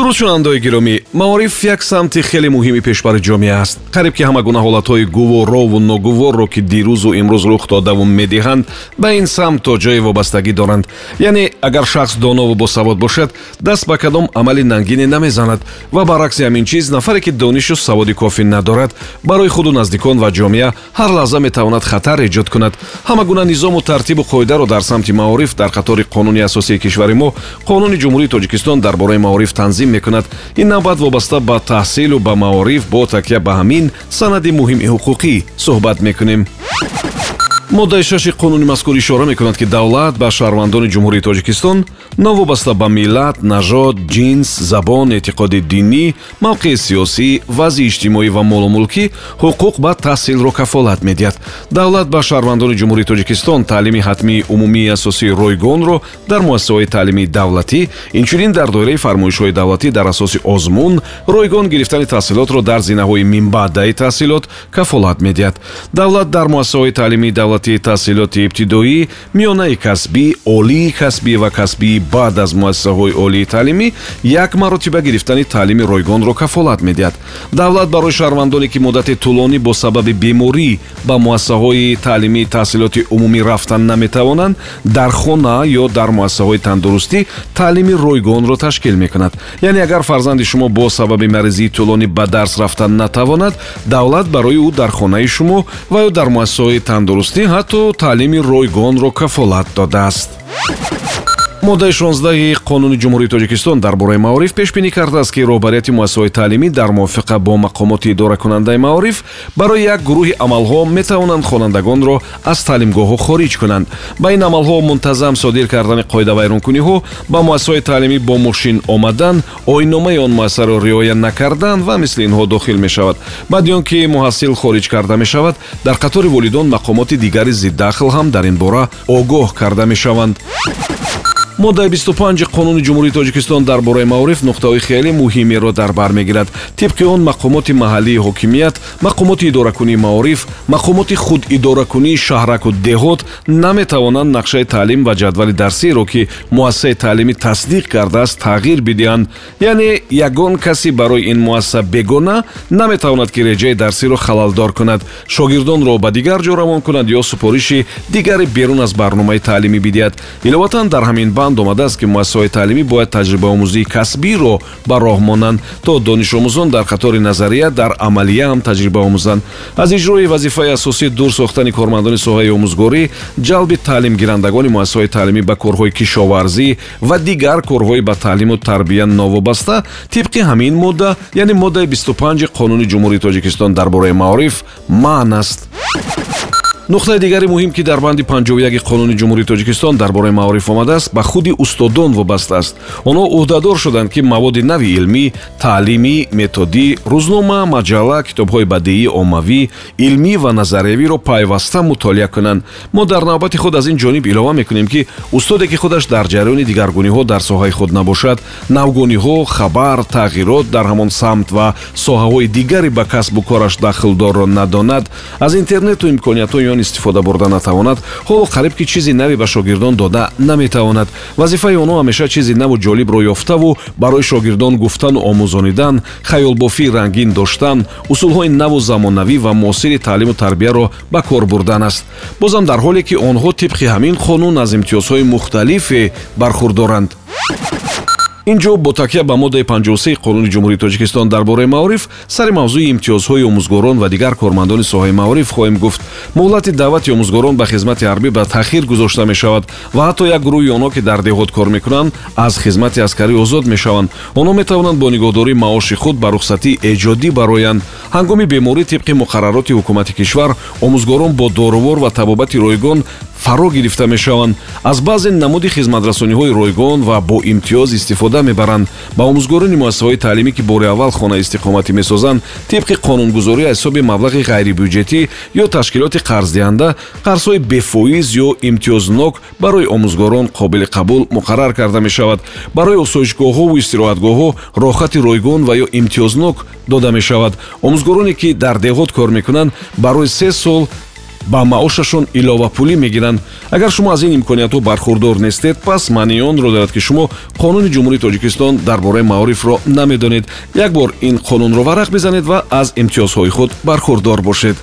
дуруст шунавандаои гиромӣ. Маориф як самти хеле муҳими пешбари ҷомеа аст. Қариб ки ҳама гуна ҳолатҳои гуворову ногуворро ки дирӯзу имрӯз рух додаву медиҳанд ба ин самт то ҷое вобастагӣ доранд. Яъне агар шахс донову босавод бошад даст ба кадом амали нангине намезанад ва баръакси ҳамин чиз нафаре ки донишу саводи кофӣ надорад барои худу наздикон ва ҷомеа ҳар лаҳза метавонад хатар эҷод кунад. Ҳама гуна низому тартибу қоидаро дар самти маориф дар қатори қонуни асосии кишвари мо қонуни ҷумҳурии тоҷикистон дар бораи маориф танзим мекунад. Ин навбат вобаста ба таҳсилу ба маориф бо такя ба ҳамин санади муҳими ҳуқуқӣ суҳбат мекунем моддаи шаши қонуни мазкур ишора мекунад ки давлат ба шаҳрвандони ҷумҳурии тоҷикистон новобаста ба миллат нажод ҷинс забон эътиқоди динӣ мавқеи сиёсӣ вазъи иҷтимоӣ ва молумулкӣ ҳуқуқ ба таҳсилро кафолат медиҳад. Давлат ба шаҳрвандони ҷумҳурии тоҷикистон таълими ҳатмии умумии асосии ройгонро дар муассисаҳои таълимии давлатӣ инчунин дар доираи фармоишҳои давлатӣ дар асоси озмун ройгон гирифтани таҳсилотро дар зинаҳои минбаъдаи таҳсилот кафолат медиҳад. Давлат дар муассисаҳои таълимии давлатӣ ҳолати таҳсилоти ибтидоӣ миёнаи касбӣ олии касбӣ ва касбии баъд аз муассисаҳои олии таълимӣ як маротиба гирифтани таълими ройгонро кафолат медиҳад. Давлат барои шаҳрвандоне ки муддати тӯлонӣ бо сабаби беморӣ ба муассисаҳои таълимии таҳсилоти умумӣ рафтан наметавонанд дар хона ё дар муассисаҳои тандурустӣ таълими ройгонро ташкил мекунад. Яъне агар фарзанди шумо бо сабаби маризии тӯлонӣ ба дарс рафтан натавонад давлат барои ӯ дар хонаи шумо ва ё дар муассисаҳои тандурустӣ ҳатто таълими ройгонро кафолат додааст моддаи 16 қонуни ҷумҳурии тоҷикистон дар бораи маориф пешбинӣ кардааст ки роҳбарияти муассисаҳои таълимӣ дар мувофиқа бо мақомоти идоракунандаи маориф барои як гурӯҳи амалҳо метавонанд хонандагонро аз таълимгоҳҳо хориҷ кунанд. Ба ин амалҳо мунтазам содир кардани қоидавайронкуниҳо ба муассисаҳои таълимӣ бо мошин омадан ойномаи он муассисаро риоя накардан ва мисли инҳо дохил мешавад. Баъди он ки муҳассил хориҷ карда мешавад дар қатори волидон мақомоти дигари зиддахл ҳам дар ин бора огоҳ карда мешаванд моддаи 25 қонуни ҷумҳурии тоҷикистон дар бораи маориф нуқтаҳои хеле муҳимеро дар бар мегирад. Тибқи он мақомоти маҳаллии ҳокимият мақомоти идоракунии маориф мақомоти худидоракунии шаҳраку деҳот наметавонанд нақшаи таълим ва ҷадвали дарсиеро ки муассисаи таълимӣ тасдиқ кардааст тағйир бидиҳанд. Яъне ягон касе барои ин муассиса бегона наметавонад ки реҷаи дарсиро халалдор кунад. Шогирдонро ба дигар ҷо равон кунад ё супориши дигаре берун аз барномаи таълимӣ бидиҳад. Иловатан дар ҳамин банд банд омадааст ки муассисаҳои таълимӣ бояд таҷрибаомӯзии касбиро ба роҳ монанд то донишомӯзон дар қатори назария дар амалия ҳам таҷриба омӯзанд. Аз иҷрои вазифаи асосӣ дур сохтани кормандони соҳаи омӯзгорӣ ҷалби таълимгирандагони муассисаҳои таълимӣ ба корҳои кишоварзӣ ва дигар корҳои ба таълиму тарбия новобаста тибқи ҳамин модда яъне моддаи 25 қонуни ҷумҳурии тоҷикистон дар бораи маориф маън аст нуқтаи дигари муҳим ки дар банди 51 қонуни ҷумҳурии тоҷикистон дар бораи маориф омадааст ба худи устодон вобаста аст. Онҳо ӯҳдадор шуданд ки маводи нави илмӣ таълимӣ методӣ рӯзнома маҷалла китобҳои бадеӣ оммавӣ илмӣ ва назариявиро пайваста мутолиа кунанд. Мо дар навбати худ аз ин ҷониб илова мекунем ки устоде ки худаш дар ҷараёни дигаргуниҳо дар соҳаи худ набошад навгониҳо хабар тағйирот дар ҳамон самт ва соҳаҳои дигаре ба касбу кораш дахлдорро надонад. Аз интернету имкониятҳо ён истифода бурда натавонад ҳоло қариб ки чизи наве ба шогирдон дода наметавонад. Вазифаи онҳо ҳамеша чизи наву ҷолибро ёфтаву барои шогирдон гуфтану омӯзонидан хаёлбофии рангин доштан усулҳои наву замонавӣ ва муосири таълиму тарбияро ба кор бурдан аст. Бозам дар ҳоле ки онҳо тибқи ҳамин қонун аз имтиёзҳои мухталифе бархурдоранд ин ҷо бо такя ба моддаи 53 қонуни ҷумҳурии тоҷикистон дар бораи маориф сари мавзӯи имтиёзҳои омӯзгорон ва дигар кормандони соҳаи маориф хоҳем гуфт. Муҳлати даъвати омӯзгорон ба хизмати ҳарбӣ ба таъхир гузошта мешавад ва ҳатто як гурӯҳи онҳо ки дар деҳот кор мекунанд аз хизмати аскарӣ озод мешаванд. Онҳо метавонанд бо нигоҳдории маоши худ ба рухсатии эҷодӣ бароянд. Ҳангоми беморӣ тибқи муқаррароти ҳукумати кишвар омӯзгорон бо доровор ва табобати ройгон фаро гирифта мешаванд. Аз баъзе намуди хизматрасониҳои ройгон ва бо имтиёз истифода мебаранд. Ба омӯзгорони муассисаҳои таълимӣ ки бори аввал хонаи истиқоматӣ месозанд тибқи қонунгузорӣ аз ҳисоби маблағи ғайрибюҷетӣ ё ташкилоти қарздиҳанда қарзҳои бефоиз ё имтиёзнок барои омӯзгорон қобили қабул муқаррар карда мешавад. Барои осоишгоҳҳову истироҳатгоҳҳо роҳхати ройгон ва ё имтиёзнок дода мешавад. Омӯзгороне ки дар деҳот кор мекунанд барои се сол ба маошашон иловапулӣ мегиранд. Агар шумо аз ин имкониятҳо бархурдор нестед пас маънии онро дорад ки шумо қонуни ҷумҳурии тоҷикистон дар бораи маорифро намедонед. Як бор ин қонунро варақ бизанед ва аз имтиёзҳои худ бархурдор бошед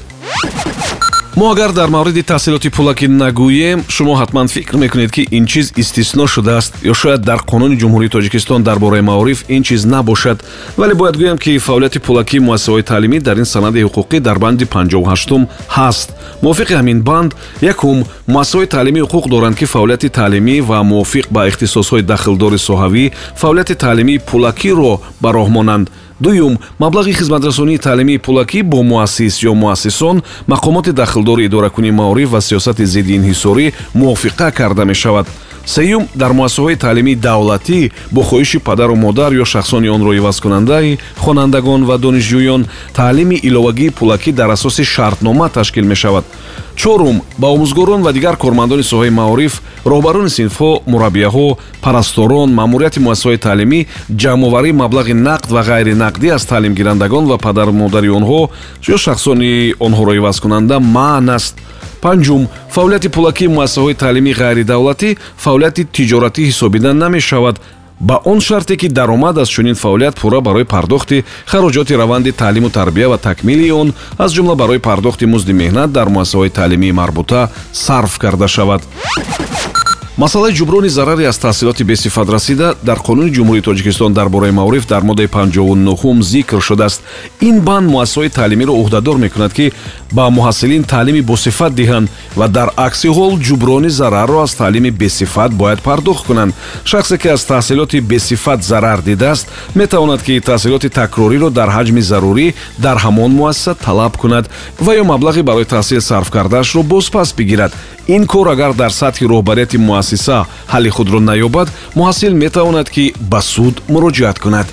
мо агар дар мавриди таҳсилоти пулакӣ нагӯем шумо ҳатман фикр мекунед ки ин чиз истисно шудааст ё шояд дар қонуни ҷумҳурии тоҷикистон дар бораи маориф ин чиз набошад. Вале бояд гӯям ки фаъолияти пулакии муассисаҳои таълимӣ дар ин санади ҳуқуқӣ дар банди 58 ҳаст. Мувофиқи ҳамин банд якум муассисаҳои таълимӣ ҳуқуқ доранд ки фаъолияти таълимӣ ва мувофиқ ба ихтисосҳои дахлдори соҳавӣ фаъолияти таълимии пулакиро ба роҳ монанд дуюм маблағи хизматрасонии таълимии пулакӣ бо муассис ё муассисон мақомоти дахлдори идоракунии маориф ва сиёсати зидди инҳисорӣ мувофиқа карда мешавад сеюм дар муассисаҳои таълимии давлатӣ бо хоҳиши падару модар ё шахсони онро ивазкунандаи хонандагон ва донишҷӯён таълими иловагии пулакӣ дар асоси шартнома ташкил мешавад. Чорум ба омӯзгорон ва дигар кормандони соҳаи маориф роҳбарони синфҳо мураббияҳо парасторон маъмурияти муассисаҳои таълимӣ ҷамъоварии маблағи нақд ва ғайринақдӣ аз таълимгирандагон ва падару модари онҳо ё шахсони онҳоро ивазкунанда маън аст панҷум фаъолияти пулакии муассисаҳои таълимии ғайридавлатӣ фаъолияти тиҷоратӣ ҳисобида намешавад. Ба он шарте ки даромад аз чунин фаъолият пурра барои пардохти хароҷоти раванди таълиму тарбия ва такмилии он аз ҷумла барои пардохти музди меҳнат дар муассисаҳои таълимии марбута сарф карда шавад масъалаи ҷуброни зараре аз таҳсилоти бесифатрасида дар қонуни ҷумҳурии тоҷикистон дар бораи маориф дар моддаи 59 зикр шудааст. Ин банд муассисаҳои таълимиро ӯҳдадор мекунад ки ба муҳассилин таълими босифат диҳанд ва дар акси ҳол ҷуброни зарарро аз таълими бесифат бояд пардохт кунанд. Шахсе ки аз таҳсилоти бесифат зарар дидааст метавонад ки таҳсилоти такрориро дар ҳаҷми зарурӣ дар ҳамон муассиса талаб кунад ва ё маблағи барои таҳсил сарф кардаашро бозпас бигирад. Ин кор агар дар сатҳи роҳбарияти муассиса. Ҳалли худро наёбад муҳассил метавонад ки ба суд муроҷиат кунад.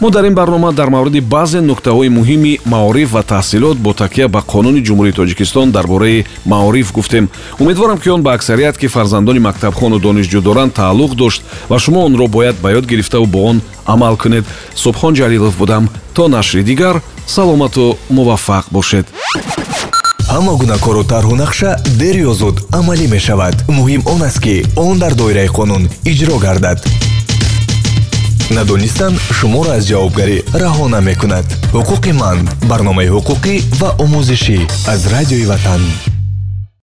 Мо дар ин барнома дар мавриди баъзе нуктаҳои муҳими маориф ва таҳсилот бо такя ба қонуни ҷумҳурии тоҷикистон дар бораи маориф гуфтем. Умедворам ки он ба аксарият ки фарзандони мактабхону донишҷӯ доранд тааллуқ дошт ва шумо онро бояд ба ёд гирифтаву бо он амал кунед. Субҳон ҷалилов будам. То нашри дигар саломату муваффақ бошед ҳама гуна кору тарҳу нақша дер ё зуд амалӣ мешавад. Муҳим он аст ки он дар доираи қонун иҷро гардад. Надонистан шуморо аз ҷавобгарӣ раҳо намекунад ҳуқуқи ман барномаи ҳуқуқӣ ва омӯзишӣ аз радиои ватан